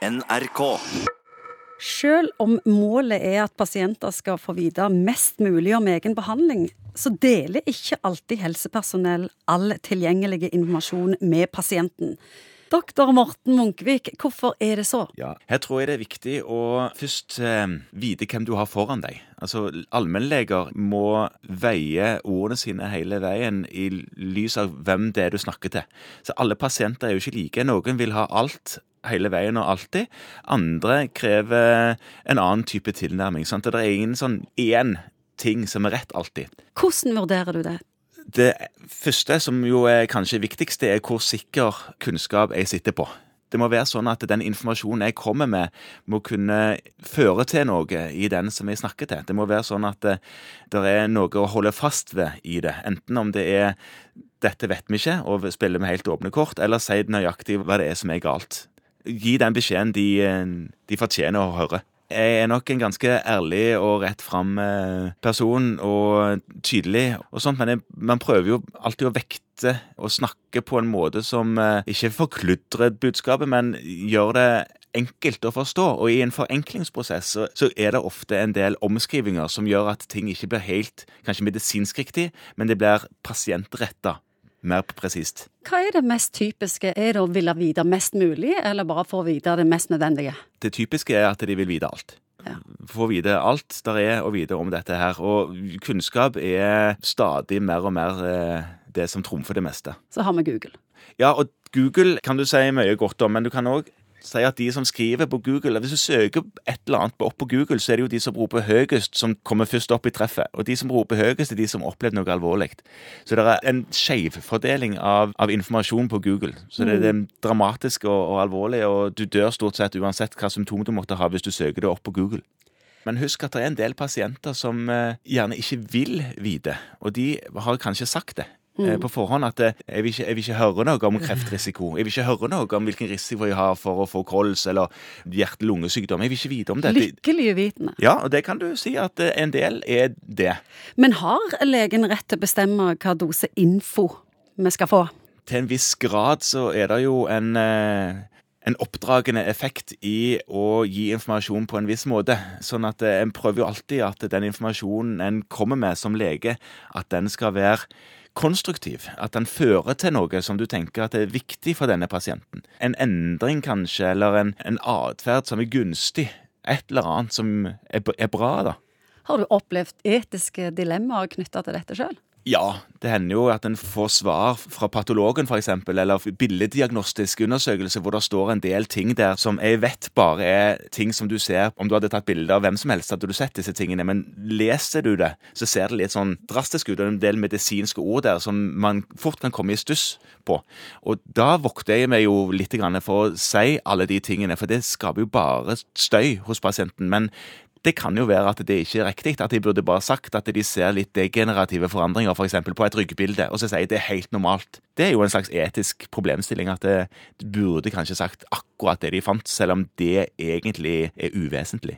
NRK. Selv om målet er at pasienter skal få vite mest mulig om egen behandling, så deler ikke alltid helsepersonell all tilgjengelig informasjon med pasienten. Doktor Morten Munkvik, hvorfor er det så? Ja, Her tror jeg det er viktig å først eh, vite hvem du har foran deg. Altså, Allmennleger må veie ordene sine hele veien i lys av hvem det er du snakker til. Så alle pasienter er jo ikke like. Noen vil ha alt hele veien og alltid. Andre krever en annen type tilnærming. Sant? Det er ingen sånn én ting som er rett alltid. Hvordan vurderer du det? Det første, som jo er kanskje viktigst, det er hvor sikker kunnskap jeg sitter på. Det må være sånn at den informasjonen jeg kommer med, må kunne føre til noe i den som jeg snakker til. Det må være sånn at det, det er noe å holde fast ved i det. Enten om det er 'dette vet vi ikke', og spiller med helt åpne kort, eller si nøyaktig hva det er som er galt. Gi den beskjeden de, de fortjener å høre. Jeg er nok en ganske ærlig og rett fram eh, person, og tydelig og sånt, men jeg, man prøver jo alltid å vekte og snakke på en måte som eh, ikke forkludrer budskapet, men gjør det enkelt å forstå. Og i en forenklingsprosess så, er det ofte en del omskrivinger som gjør at ting ikke blir helt kanskje medisinsk riktig, men det blir pasientretta mer presist. Hva er det mest typiske? Er det å ville vite mest mulig, eller bare få vite det mest nødvendige? Det typiske er at de vil vite alt. Ja. Få vite alt der er å vite om dette her. Og kunnskap er stadig mer og mer eh, det som trumfer det meste. Så har vi Google. Ja, og Google kan du si mye godt om, men du kan òg sier at de som skriver på Google Hvis du søker et eller annet opp på Google, så er det jo de som roper høyest, som kommer først opp i treffet. Og de som roper høyest, er de som har opplevd noe alvorlig. Så det er en skjevfordeling av, av, informasjon på Google. Så det, er dramatisk og, og alvorlig, og du dør stort sett uansett hva symptom du måtte ha hvis du søker det opp på Google. Men husk at det er en del pasienter som eh, gjerne ikke vil vite, og de har kanskje sagt det Eh, mm. på forhånd at eh, jeg vil, ikke, jeg vil, ikke, høre noe om kreftrisiko. Jeg vil ikke høre noe om hvilken risiko jeg har for å få kols eller hjerte-lungesykdom. Jeg vil ikke vite om det. Lykkelig uvitende. Ja, og det kan du si at eh, en del er det. Men har legen rett til å bestemme hva dose info vi skal få? Til en viss grad så er det jo en en oppdragende effekt i å gi informasjon på en viss måte. Sånn at en prøver jo alltid at den informasjonen en kommer med som lege, at den skal være konstruktiv. At den fører til noe som du tenker at er viktig for denne pasienten. En endring kanskje, eller en, en atferd som er gunstig. Et eller annet som er, er bra, da. Har du opplevd etiske dilemmaer knytta til dette sjøl? Ja, det hender jo at en får svar fra patologen f.eks., eller billeddiagnostisk undersøkelse hvor det står en del ting der som jeg vet bare er ting som du ser Om du hadde tatt bilde av hvem som helst, hadde du sett disse tingene. Men leser du det, så ser det litt sånn drastisk ut. Og en del medisinske ord der som man fort kan komme i stuss på. Og da vokter jeg meg jo litt for å si alle de tingene, for det skaper jo bare støy hos pasienten. Men det kan jo være at det ikke er riktig, at de burde bare sagt at de ser litt degenerative forandringer f.eks. For på et ryggbilde, og så sier de det er helt normalt. Det er jo en slags etisk problemstilling at det, de burde kanskje sagt akkurat det de fant, selv om det egentlig er uvesentlig.